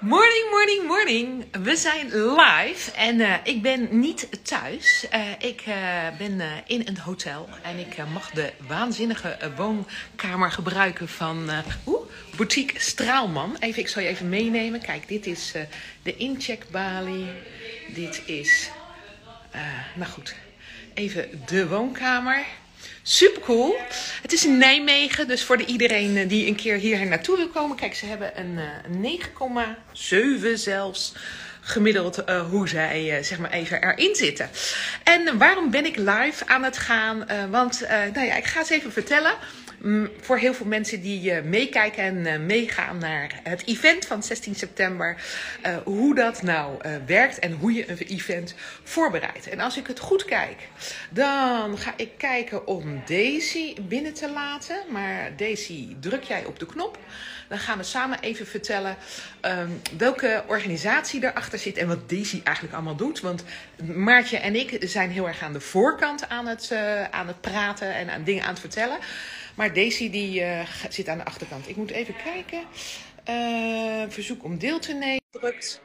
Morning, morning, morning. We zijn live en uh, ik ben niet thuis. Uh, ik uh, ben in een hotel en ik mag de waanzinnige woonkamer gebruiken van Boutique Straalman. Even, ik zal je even meenemen. Kijk, dit is de incheckbalie. Dit is, nou goed, even de woonkamer. Super cool. Het is in Nijmegen, dus voor de iedereen eh, die een keer hier naartoe wil komen. Kijk, ze hebben een 9,7 eh, zelfs gemiddeld uh, hoe zij uh, zeg maar even erin zitten. En waarom ben ik live aan het gaan? Uh, want nou ja, ik ga eens even vertellen Mm, voor heel veel mensen die meekijken en meegaan naar het event van 16 september, hoe dat nou werkt en hoe je een event voorbereidt. En als ik het goed kijk, dan ga ik kijken om Daisy binnen te laten. Maar Daisy, druk jij op de knop. Dan gaan we samen even vertellen um, welke organisatie erachter zit en wat Daisy eigenlijk allemaal doet. Want Maartje en ik zijn heel erg aan de voorkant aan het, aan het praten en aan dingen aan het vertellen. Maar Daisy die uh, zit aan de achterkant. Ik moet even kijken. Uh, verzoek om deel te nemen. Drukt.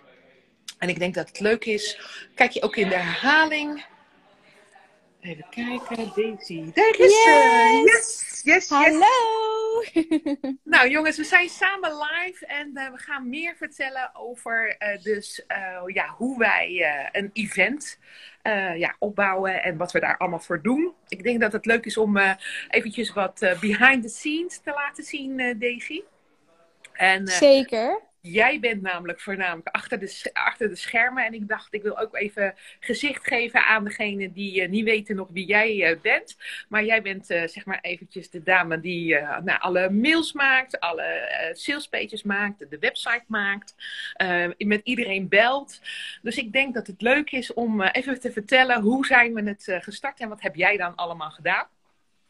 En ik denk dat het leuk is. Kijk je ook in de herhaling. Even kijken. Daisy. Daar is ze. Yes. yes, yes, Hallo. nou jongens, we zijn samen live en uh, we gaan meer vertellen over uh, dus, uh, ja, hoe wij een event ja, opbouwen en wat we daar allemaal voor doen. Ik denk dat het leuk is om eventjes wat behind the scenes te laten zien, Daisy. En, Zeker. Jij bent namelijk voornamelijk achter de, achter de schermen. En ik dacht, ik wil ook even gezicht geven aan degene die uh, niet weten nog wie jij uh, bent. Maar jij bent uh, zeg maar eventjes de dame die nou, alle mails maakt, alle salespages maakt, de website maakt, met iedereen belt. Dus ik denk dat het leuk is om even te vertellen hoe zijn we het gestart en wat heb jij dan allemaal gedaan?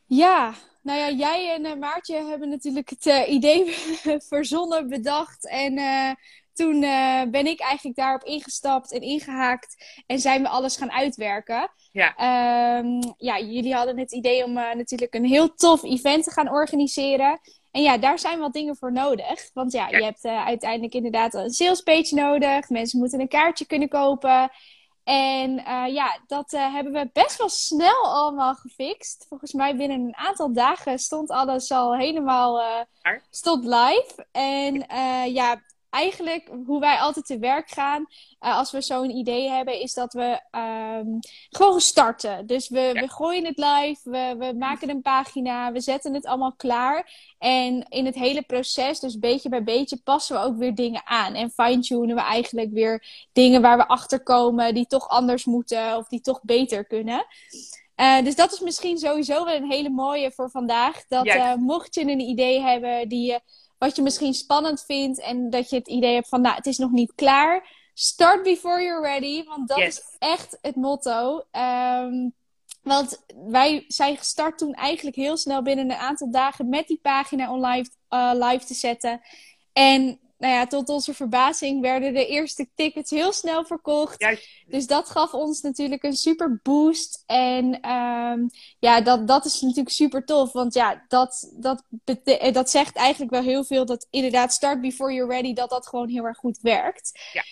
Ja, nou ja, jij en uh, Maartje hebben natuurlijk het uh, idee verzonnen, bedacht. En uh, toen ben ik eigenlijk daarop ingestapt en ingehaakt. En zijn we alles gaan uitwerken. Ja. Um, ja, jullie hadden het idee om natuurlijk een heel tof event te gaan organiseren. En ja, daar zijn wat dingen voor nodig. Want ja, ja. je hebt uiteindelijk inderdaad een salespage nodig. Mensen moeten een kaartje kunnen kopen. En uh, ja, dat uh, hebben we best wel snel allemaal gefixt. Volgens mij binnen een aantal dagen stond alles al helemaal uh, stond live. En ja, eigenlijk hoe wij altijd te werk gaan, uh, als we zo'n idee hebben, is dat we um, gewoon starten. Dus we, ja. we gooien het live, we, we maken een pagina, we zetten het allemaal klaar. En in het hele proces, dus beetje bij beetje, passen we ook weer dingen aan. En fine-tunen we eigenlijk weer dingen waar we achter komen, die toch anders moeten of die toch beter kunnen. Uh, dus dat is misschien sowieso wel een hele mooie voor vandaag. Dat uh, mocht je een idee hebben die je wat je misschien spannend vindt en dat je het idee hebt van, nou, het is nog niet klaar. Start before you're ready, want dat is echt het motto. Um, want wij zijn gestart toen eigenlijk heel snel binnen een aantal dagen met die pagina online uh, live te zetten. En nou ja, tot onze verbazing werden de eerste tickets heel snel verkocht. Dus dat gaf ons natuurlijk een super boost. En um, ja, dat, dat is natuurlijk super tof. Want ja, dat, dat, dat zegt eigenlijk wel heel veel dat inderdaad start before you're ready, dat dat gewoon heel erg goed werkt. Ja.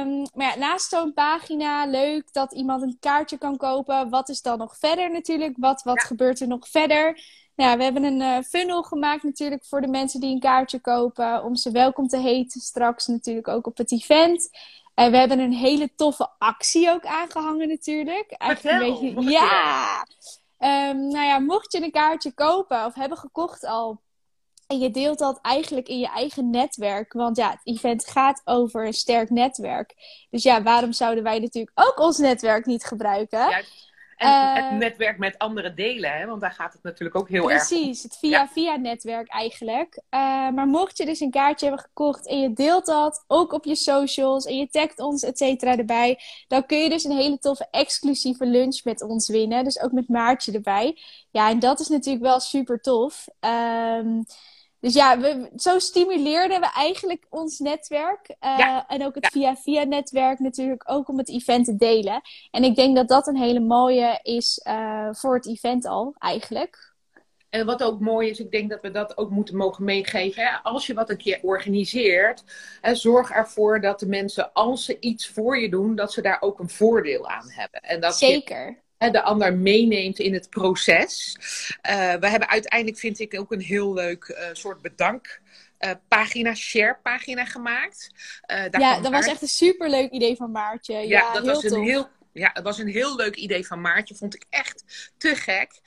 Um, maar ja, naast zo'n pagina, leuk dat iemand een kaartje kan kopen. Wat is dan nog verder natuurlijk? Wat, wat ja. gebeurt er nog verder? Ja, we hebben een uh, funnel gemaakt natuurlijk voor de mensen die een kaartje kopen. Om ze welkom te heten straks natuurlijk ook op het event. En we hebben een hele toffe actie ook aangehangen natuurlijk. Eigenlijk een beetje, ja! Um, nou ja, mocht je een kaartje kopen of hebben gekocht al... En je deelt dat eigenlijk in je eigen netwerk. Want ja, het event gaat over een sterk netwerk. Dus ja, waarom zouden wij natuurlijk ook ons netwerk niet gebruiken? Ja. En uh, het netwerk met andere delen, hè? want daar gaat het natuurlijk ook heel precies, erg Precies, het via-via-netwerk eigenlijk. Uh, maar mocht je dus een kaartje hebben gekocht en je deelt dat ook op je socials en je tagt ons, et cetera, erbij, dan kun je dus een hele toffe exclusieve lunch met ons winnen. Dus ook met Maartje erbij. Ja, en dat is natuurlijk wel super tof. Um, dus ja, we, zo stimuleerden we eigenlijk ons netwerk. Uh, ja. En ook het via-via-netwerk natuurlijk ook om het event te delen. En ik denk dat dat een hele mooie is uh, voor het event al, eigenlijk. En wat ook mooi is, ik denk dat we dat ook moeten mogen meegeven. Hè? Als je wat een keer organiseert, hè, zorg ervoor dat de mensen, als ze iets voor je doen, dat ze daar ook een voordeel aan hebben. En dat Zeker. Je, de ander meeneemt in het proces. Uh, we hebben uiteindelijk, vind ik, ook een heel leuk uh, soort bedank. Uh, pagina, share pagina gemaakt. ja, dat was echt een superleuk idee van Maartje. Ja, ja dat heel was tof. een heel ja, het was een heel leuk idee van Maartje. Vond ik echt te gek.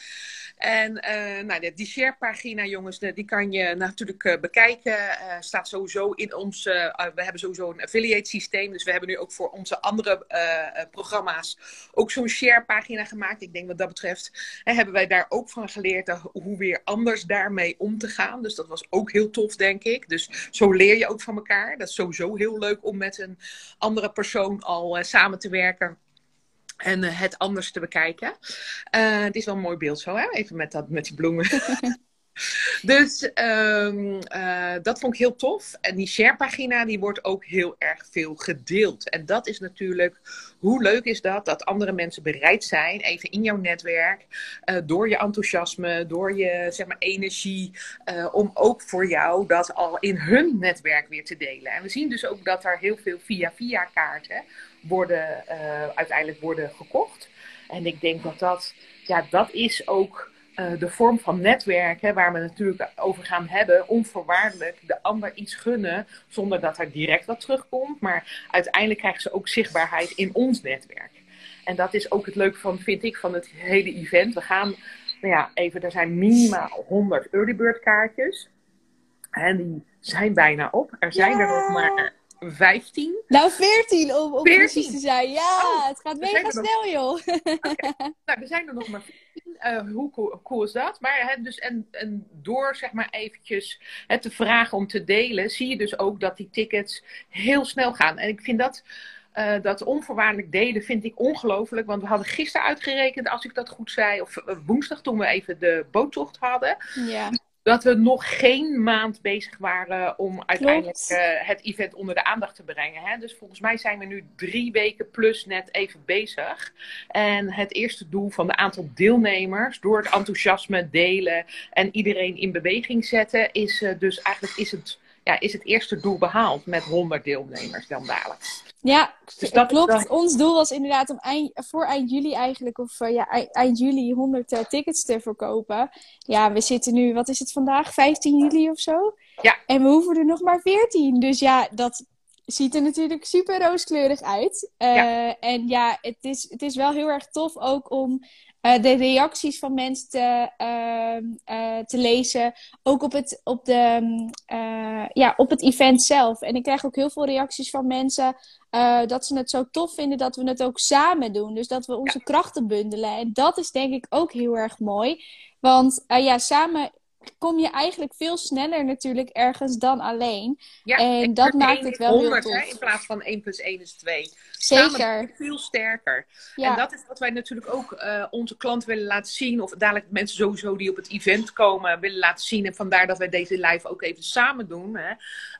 En uh, nou, die share-pagina, jongens, die kan je natuurlijk uh, bekijken. Uh, staat sowieso in ons. we hebben sowieso een affiliate systeem. Dus we hebben nu ook voor onze andere programma's ook zo'n share-pagina gemaakt. Ik denk wat dat betreft hebben wij daar ook van geleerd hoe weer anders daarmee om te gaan. Dus dat was ook heel tof, denk ik. Dus zo leer je ook van elkaar. Dat is sowieso heel leuk om met een andere persoon al samen te werken en uh, het anders te bekijken. Uh, het is wel een mooi beeld zo, hè? Even met, dat, met die bloemen. dus um, uh, dat vond ik heel tof. En die sharepagina die wordt ook heel erg veel gedeeld. En dat is natuurlijk, hoe leuk is dat? Dat andere mensen bereid zijn, even in jouw netwerk, door je enthousiasme, door je zeg maar, energie, om ook voor jou dat al in hun netwerk weer te delen. En we zien dus ook dat er heel veel via-via kaarten worden, uh, uiteindelijk worden gekocht. En ik denk dat dat, ja, dat is ook uh, de vorm van netwerken waar we natuurlijk over gaan hebben. Onvoorwaardelijk de ander iets gunnen zonder dat er direct wat terugkomt. Maar uiteindelijk krijgen ze ook zichtbaarheid in ons netwerk. En dat is ook het leuke van, vind ik, van het hele event. We gaan, nou ja, even, er zijn minimaal 100 early bird kaartjes. En die zijn bijna op. Er zijn er nog maar 15. Nou, 14 om, om 14. precies te zijn. Ja, Oh, het gaat mega nog- snel, joh. Nou, er zijn er nog maar 15. Eh, hoe cool, cool is dat? Maar hè, dus, en, en door zeg maar eventjes hè, te vragen om te delen, zie je dus ook dat die tickets heel snel gaan. En ik vind dat, eh, dat onvoorwaardelijk delen vind ik ongelooflijk. Want we hadden gisteren uitgerekend, als ik dat goed zei, of eh, woensdag toen we even de boottocht hadden, Ja, dat we nog geen maand bezig waren om uiteindelijk eh, het event onder de aandacht te brengen. Hè? Dus volgens mij zijn we nu drie weken plus net even bezig. En het eerste doel van de aantal deelnemers, door het enthousiasme delen en iedereen in beweging zetten, is eh, dus eigenlijk is het, ja, is het eerste doel behaald met 100 deelnemers dan dadelijk. ja Dus dat klopt. Ons doel was inderdaad om eind, voor eind juli eigenlijk, of eh, ja, ei- eind juli 100 eh, tickets te verkopen. Ja, we zitten nu, wat is het vandaag? 15 juli of zo? Ja. En we hoeven er nog maar 14. Dus ja, dat ziet er natuurlijk super rooskleurig uit. Eh, Ja. En ja, het is, het is wel heel erg tof ook om eh, de reacties van mensen te, ehm, eh, te lezen. Ook op het, op, de, mm, eh, ja, op het event zelf. En ik krijg ook heel veel reacties van mensen dat ze het zo tof vinden dat we het ook samen doen. Dus dat we onze krachten bundelen. En dat is denk ik ook heel erg mooi. Want ja, samen kom je eigenlijk veel sneller natuurlijk ergens dan alleen. Ja, En dat maakt het wel heel 100, tof. hè, in plaats van 1 plus 1 is 2. Samen ben Zeker. veel sterker. Ja. En dat is wat wij natuurlijk ook eh, onze klant willen laten zien. Of dadelijk mensen sowieso die op het event komen willen laten zien. En vandaar dat wij deze live ook even samen doen. Hè.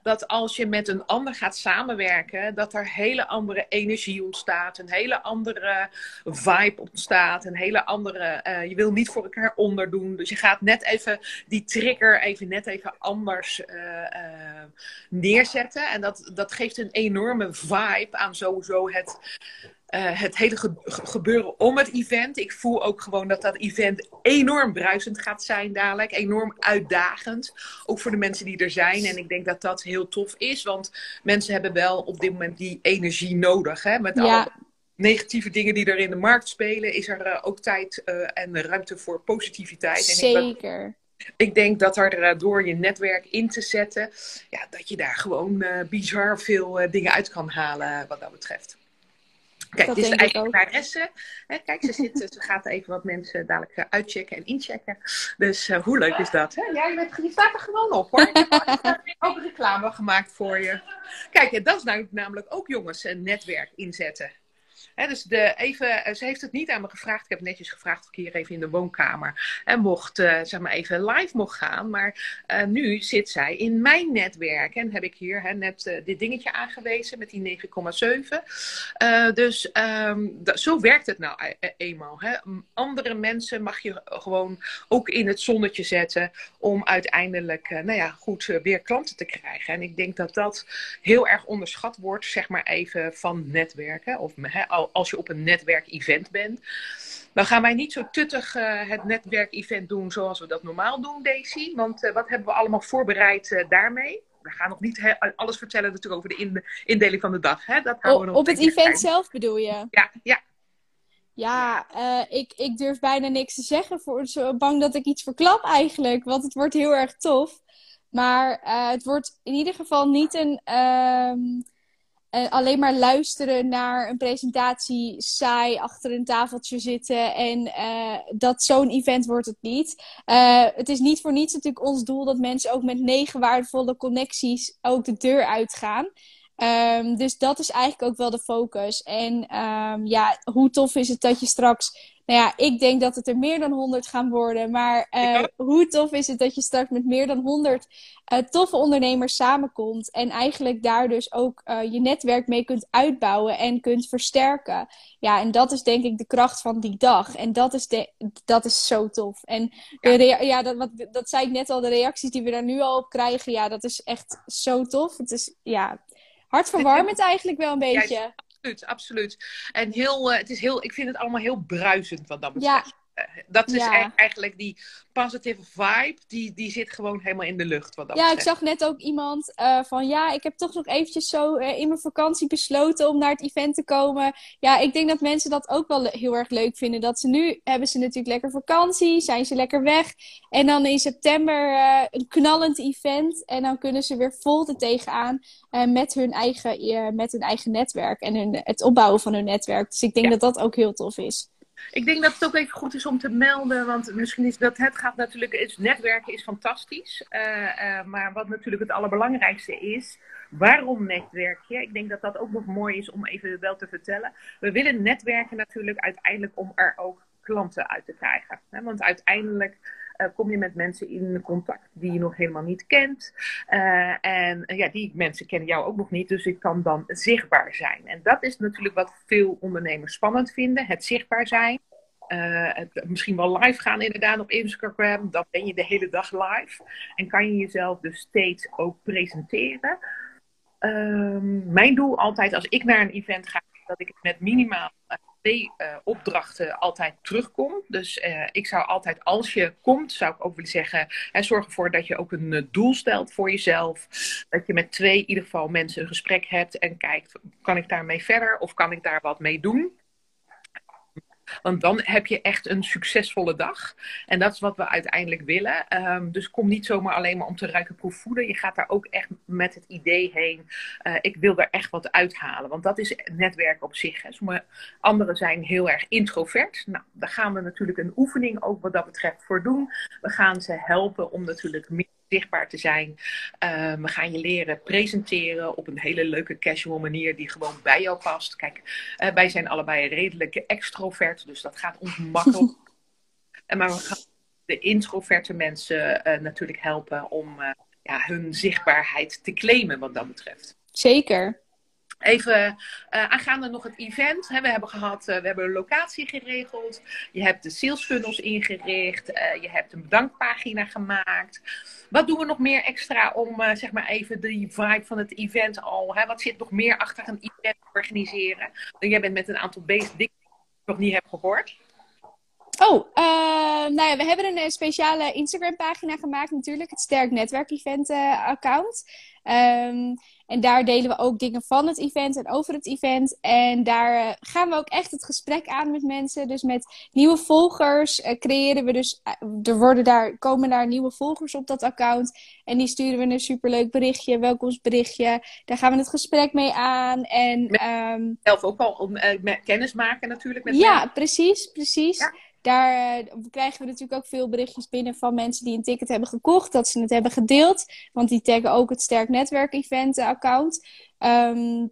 Dat als je met een ander gaat samenwerken, dat er hele andere energie ontstaat. Een hele andere vibe ontstaat. Een hele andere, eh, je wil niet voor elkaar onderdoen. Dus je gaat net even die trigger even net even anders eh, eh, neerzetten. En dat, dat geeft een enorme vibe aan sowieso het, eh, het hele ge- ge- gebeuren om het event. Ik voel ook gewoon dat dat event enorm bruisend gaat zijn dadelijk. Enorm uitdagend. Ook voor de mensen die er zijn. En ik denk dat dat heel tof is. Want mensen hebben wel op dit moment die energie nodig. Hè? Met Ja. alle negatieve dingen die er in de markt spelen, is er ook tijd en ruimte voor positiviteit. En ik ben- Zeker. Ik denk dat er eh, door je netwerk in te zetten, ja, dat je daar gewoon eh, bizar veel eh, dingen uit kan halen wat dat betreft. Kijk, Dat dit is de eigenaresse. Hè, kijk, ze, zit, ze gaat even wat mensen dadelijk uitchecken en inchecken. Dus hoe leuk is dat? Hè? Ja, je, bent, je staat er gewoon op hoor. Ik heb ook reclame gemaakt voor je. Kijk, dat is nou, namelijk ook jongens een netwerk inzetten. Dus de, even, eh, ze heeft het niet aan me gevraagd. Ik heb netjes gevraagd of ik hier even in de woonkamer en mocht, uh, zeg maar even live mocht gaan. Maar uh, nu zit zij in mijn netwerk. En heb ik hier net dit dingetje aangewezen met die 9,7. dus um, zo werkt het nou eenmaal. Andere mensen mag je gewoon ook in het zonnetje zetten. Om uiteindelijk, nou ja, goed weer klanten te krijgen. En ik denk dat dat heel erg onderschat wordt, zeg maar even van netwerken. Of hè, als je op een netwerkevent bent. Dan gaan wij niet zo tuttig uh, het netwerkevent doen zoals we dat normaal doen, Daisy. Want uh, wat hebben we allemaal voorbereid uh, daarmee? We gaan nog niet alles vertellen natuurlijk over de in indeling van de dag. Hè? Dat houden we nog op het event zelf bedoel je? Ja, ja. Ja, ik, ik durf bijna niks te zeggen. Voor, zo bang dat ik iets verklap eigenlijk. Want het wordt heel erg tof. Maar het wordt in ieder geval niet een ehm, uh, alleen maar luisteren naar een presentatie, saai achter een tafeltje zitten. En uh, dat zo'n event wordt het niet. Uh, het is niet voor niets natuurlijk ons doel dat mensen ook met negen waardevolle connecties ook de deur uitgaan. Um, dus dat is eigenlijk ook wel de focus. En um, ja, hoe tof is het dat je straks nou ja, ik denk dat het er meer dan 100 gaan worden. Maar uh, hoe tof is het dat je straks met meer dan 100 uh, eh, toffe ondernemers samenkomt. En eigenlijk daar dus ook uh, je netwerk mee kunt uitbouwen en kunt versterken. Ja, en dat is denk ik de kracht van die dag. En dat is, de, dat is zo tof. En ja, ja dat, wat, dat zei ik net al, de reacties die we daar nu al op krijgen. Ja, dat is echt zo tof. Het is ja, hartverwarmend eigenlijk wel een beetje. Ja, absoluut, absoluut. En heel, uh, het is heel, ik vind het allemaal heel bruisend wat dat betreft. Ja. Uh, dat is ja. eigenlijk die positive vibe, die, die zit gewoon helemaal in de lucht. Wat dat ja, ik zag net ook iemand uh, van ja, ik heb toch nog eventjes zo uh, in mijn vakantie besloten om naar het event te komen. Ja, ik denk dat mensen dat ook wel heel erg leuk vinden. Dat ze nu hebben ze natuurlijk lekker vakantie, zijn ze lekker weg. En dan in september uh, een knallend event. En dan kunnen ze weer vol er tegenaan met, hun eigen, met hun eigen netwerk en hun, het opbouwen van hun netwerk. Dus ik denk ja. dat dat ook heel tof is. Ik denk dat het ook even goed is om te melden, want misschien is dat het gaat natuurlijk, netwerken is fantastisch. Uh, uh, maar wat natuurlijk het allerbelangrijkste is, waarom netwerk je? Ik denk dat dat ook nog mooi is om even wel te vertellen. We willen netwerken natuurlijk uiteindelijk om er ook klanten uit te krijgen. Hè? Want uiteindelijk uh, kom je met mensen in contact die je nog helemaal niet kent. Uh, en uh, ja, die mensen kennen jou ook nog niet, dus ik kan dan zichtbaar zijn. En dat is natuurlijk wat veel ondernemers spannend vinden: het zichtbaar zijn. Het, misschien wel live gaan, inderdaad, op Instagram. Dan ben je de hele dag live. En kan je jezelf dus steeds ook presenteren. Ehm, mijn doel altijd als ik naar een event ga, dat ik het met minimaal uh, opdrachten altijd terugkom. Dus uh, ik zou altijd, als je komt, zou ik ook willen zeggen, hè, zorg ervoor dat je ook een uh, doel stelt voor jezelf. Dat je met twee in ieder geval mensen een gesprek hebt en kijkt, kan ik daarmee verder of kan ik daar wat mee doen? Want dan heb je echt een succesvolle dag. En dat is wat we uiteindelijk willen. Um, dus kom niet zomaar alleen maar om te ruiken proefvoeden. Je gaat daar ook echt met het idee heen. Uh, ik wil er echt wat uithalen. Want dat is netwerk op zich. Hè. Sommige anderen zijn heel erg introvert. Nou, daar gaan we natuurlijk een oefening ook wat dat betreft voor doen. We gaan ze helpen om natuurlijk meer zichtbaar te zijn. Uh, we gaan je leren presenteren op een hele leuke casual manier die gewoon bij jou past. Kijk, uh, wij zijn allebei redelijk extrovert, dus dat gaat ons makkelijk. en maar we gaan de introverte mensen uh, natuurlijk helpen om ja, hun zichtbaarheid te claimen wat dat betreft. Zeker. Even uh, aangaande nog het event. Hè, we hebben gehad, uh, we hebben een locatie geregeld. Je hebt de sales funnels ingericht. Uh, je hebt een bedankpagina gemaakt. Wat doen we nog meer extra om zeg maar even die vibe van het event al? Hè? Wat zit nog meer achter een event organiseren? Jij bent met een aantal basic die ik nog niet heb gehoord. Oh, nou ja, we hebben een speciale Instagram pagina gemaakt natuurlijk. Het Sterk Netwerk Event account. Um, en daar delen we ook dingen van het event en over het event. En daar uh, gaan we ook echt het gesprek aan met mensen. Dus met nieuwe volgers creëren we dus. Er worden daar, komen daar nieuwe volgers op dat account. En die sturen we een superleuk berichtje, welkomstberichtje. Daar gaan we het gesprek mee aan. En, um, zelf ook al om kennis maken natuurlijk. Met ja, precies, precies. Ja. Daar uh, krijgen we natuurlijk ook veel berichtjes binnen van mensen die een ticket hebben gekocht, dat ze het hebben gedeeld. Want die taggen ook het Sterk Netwerk Event account. Um,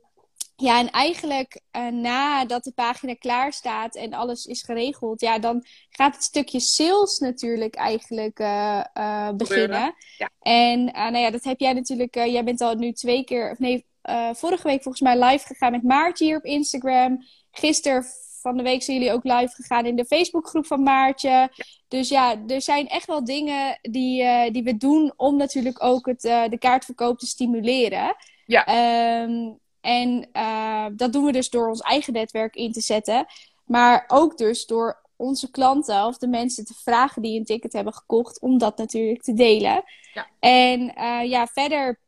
Ja, en eigenlijk uh, nadat de pagina klaar staat en alles is geregeld, ja, dan gaat het stukje sales natuurlijk eigenlijk uh, uh, beginnen. Ja. En nou ja, dat heb jij natuurlijk, jij bent al nu twee keer, of nee, vorige week volgens mij live gegaan met Maartje hier op Instagram. Gisteren van de week zijn jullie ook live gegaan in de Facebookgroep van Maartje. Dus ja, er zijn echt wel dingen die, die we doen om natuurlijk ook het, de kaartverkoop te stimuleren. Ja. Um, en uh, dat doen we dus door ons eigen netwerk in te zetten. Maar ook dus door onze klanten of de mensen te vragen die een ticket hebben gekocht, om dat natuurlijk te delen. Ja. En ja, verder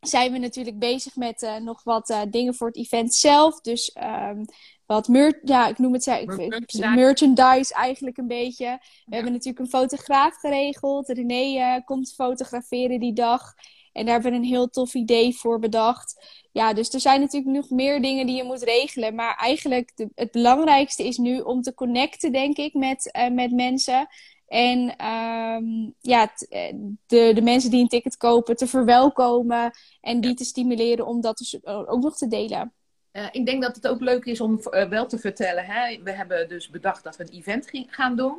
zijn we natuurlijk bezig met uh, nog wat dingen voor het event zelf. Dus um, wat mer ja, ik noem het merchandise. merchandise eigenlijk een beetje. We hebben natuurlijk een fotograaf geregeld. René komt fotograferen die dag. En daar hebben we een heel tof idee voor bedacht. Ja, dus er zijn natuurlijk nog meer dingen die je moet regelen. Maar eigenlijk de, het belangrijkste is nu om te connecten, denk ik, met, uh, met mensen. En um, ja, eh, de, de mensen die een ticket kopen te verwelkomen. En die te stimuleren om dat dus ook nog te delen. Uh, ik denk dat het ook leuk is om uh, wel te vertellen. Hè? We hebben dus bedacht dat we een event gaan doen.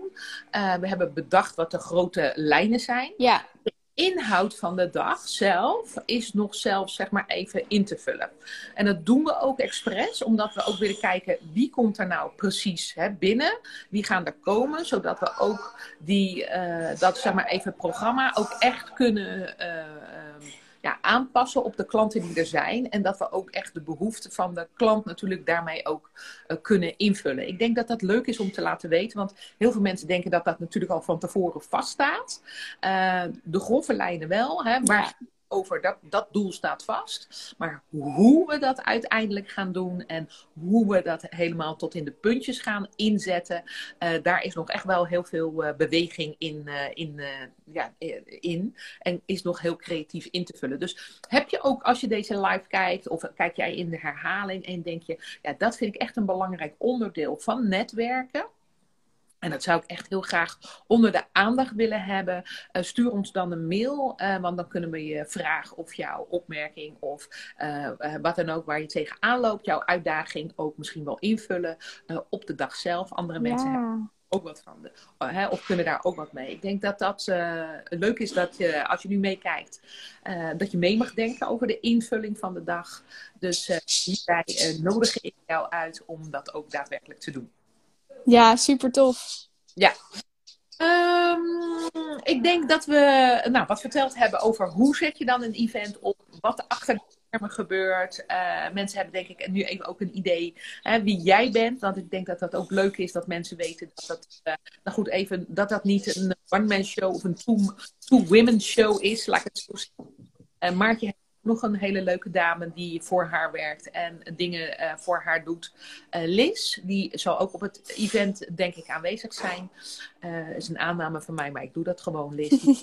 Uh, we hebben bedacht wat de grote lijnen zijn. Ja inhoud van de dag zelf is nog zelfs zeg maar even in te vullen. En dat doen we ook expres, omdat we ook willen kijken wie komt er nou precies hè, binnen, wie gaan er komen, zodat we ook die, dat zeg maar even programma ook echt kunnen uh, ja, aanpassen op de klanten die er zijn. En dat we ook echt de behoeften van de klant natuurlijk daarmee ook uh, kunnen invullen. Ik denk dat dat leuk is om te laten weten. Want heel veel mensen denken dat dat natuurlijk al van tevoren vaststaat. Uh, de grove lijnen wel. Hè, maar over dat, dat doel staat vast. Maar hoe we dat uiteindelijk gaan doen en hoe we dat helemaal tot in de puntjes gaan inzetten, uh, daar is nog echt wel heel veel uh, beweging in, uh, in, ja, in. En is nog heel creatief in te vullen. Dus heb je ook, als je deze live kijkt, of kijk jij in de herhaling en denk je, ja, dat vind ik echt een belangrijk onderdeel van netwerken. En dat zou ik echt heel graag onder de aandacht willen hebben. Uh, stuur ons dan een mail, uh, want dan kunnen we je vraag of jouw opmerking of uh, wat dan ook waar je tegenaan loopt, jouw uitdaging ook misschien wel invullen op de dag zelf. Andere mensen hebben ook wat van. De, hè, of kunnen daar ook wat mee. Ik denk dat dat leuk is dat je, als je nu meekijkt, dat je mee mag denken over de invulling van de dag. Dus hierbij nodigen ik jou uit om dat ook daadwerkelijk te doen. Ja, super tof. Ja. Um, ik denk dat we nou, wat verteld hebben over hoe zet je dan een event op, wat er achter de schermen gebeurt. Uh, mensen hebben denk ik nu even ook een idee hè, wie jij bent. Want ik denk dat dat ook leuk is dat mensen weten dat dat, uh, nou goed, even, dat, dat niet een one-man show of een two-women show is, laat ik het zo zeggen. Maartje nog een hele leuke dame die voor haar werkt en dingen uh, voor haar doet. Uh, Liz, die zal ook op het event denk ik aanwezig zijn. Uh, is een aanname van mij, maar ik doe dat gewoon, Liz.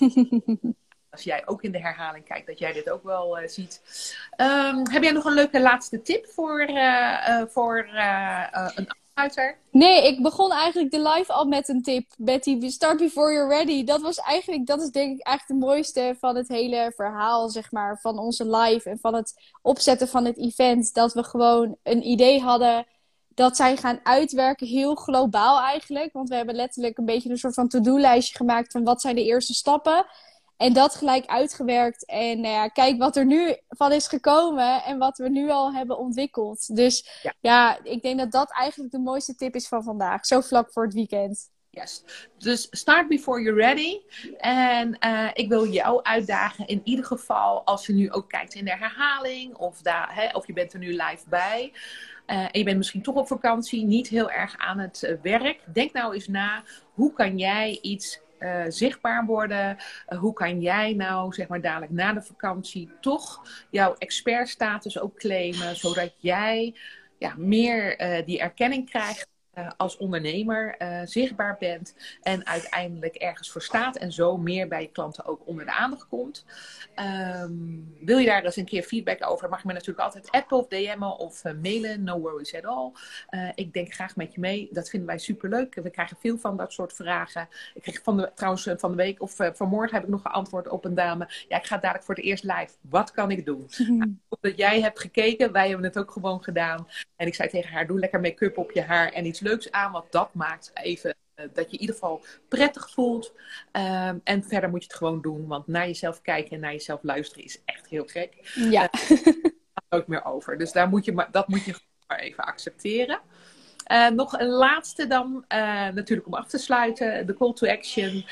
Als jij ook in de herhaling kijkt, dat jij dit ook wel ziet. Um, heb jij nog een leuke laatste tip voor, voor een Nee, ik begon eigenlijk de live al met een tip. Betty, start before you're ready. Dat was eigenlijk, dat is denk ik eigenlijk het mooiste van het hele verhaal, zeg maar, van onze live en van het opzetten van het event. Dat we gewoon een idee hadden dat zij gaan uitwerken, heel globaal eigenlijk. Want we hebben letterlijk een beetje een soort van to-do-lijstje gemaakt van wat zijn de eerste stappen. En dat gelijk uitgewerkt. En nou ja, kijk wat er nu van is gekomen en wat we nu al hebben ontwikkeld. Dus ja. ja, ik denk dat dat eigenlijk de mooiste tip is van vandaag. Zo vlak voor het weekend. Yes. Dus start before you're ready. En uh, ik wil jou uitdagen in ieder geval als je nu ook kijkt in de herhaling of, daar, hè, of je bent er nu live bij. Uh, en je bent misschien toch op vakantie, niet heel erg aan het uh, werk. Denk nou eens na, hoe kan jij iets uh, zichtbaar worden? Uh, hoe kan jij nou, zeg maar, dadelijk na de vakantie toch jouw expertstatus ook claimen, zodat jij ja, meer uh, die erkenning krijgt uh, als ondernemer uh, zichtbaar bent en uiteindelijk ergens voor staat en zo meer bij je klanten ook onder de aandacht komt. Um, wil je daar eens een keer feedback over? Mag je me natuurlijk altijd appen of DM'en of uh, mailen. No worries at all. ik denk graag met je mee. Dat vinden wij superleuk. We krijgen veel van dat soort vragen. Ik kreeg van de, trouwens van de week of vanmorgen heb ik nog geantwoord op een dame. Ja, ik ga dadelijk voor het eerst live. Wat kan ik doen? nou, dat jij hebt gekeken. Wij hebben het ook gewoon gedaan. En ik zei tegen haar, doe lekker make-up op je haar en iets leuks aan, want dat maakt even uh, dat je in ieder geval prettig voelt. Um, en verder moet je het gewoon doen, want naar jezelf kijken en naar jezelf luisteren is echt heel gek. Ja. Uh, ook meer over. Dus daar moet je maar, dat moet je maar even accepteren. Uh, nog een laatste dan, uh, natuurlijk om af te sluiten, de call to action.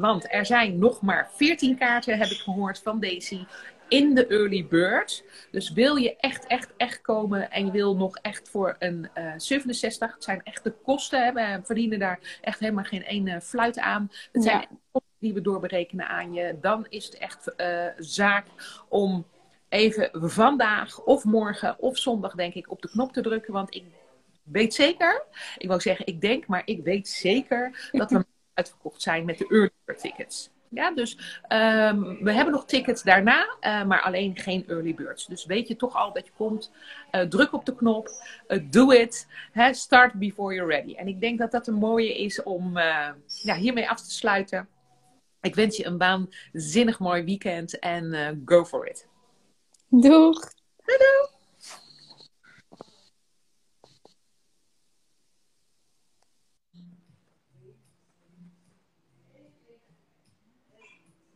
Want er zijn nog maar 14 kaarten, heb ik gehoord van Daisy in de early bird. Dus wil je echt, echt, echt komen en je wil nog echt voor een uh, 67, het zijn echt de kosten, hè, we verdienen daar echt helemaal geen ene fluit aan. Het zijn ja. kosten die we doorberekenen aan je. Dan is het echt uh, zaak om even vandaag of morgen of zondag denk ik op de knop te drukken. Want ik weet zeker, ik wou zeggen ik denk, maar ik weet zeker dat we uitverkocht zijn met de early bird tickets. Ja, dus um, we hebben nog tickets daarna, uh, maar alleen geen early birds. Dus weet je toch al dat je komt, uh, druk op de knop, uh, do it, hè, start before you're ready. En ik denk dat dat een mooie is om ja, hiermee af te sluiten. Ik wens je een waanzinnig mooi weekend en go for it. Doeg! Doei!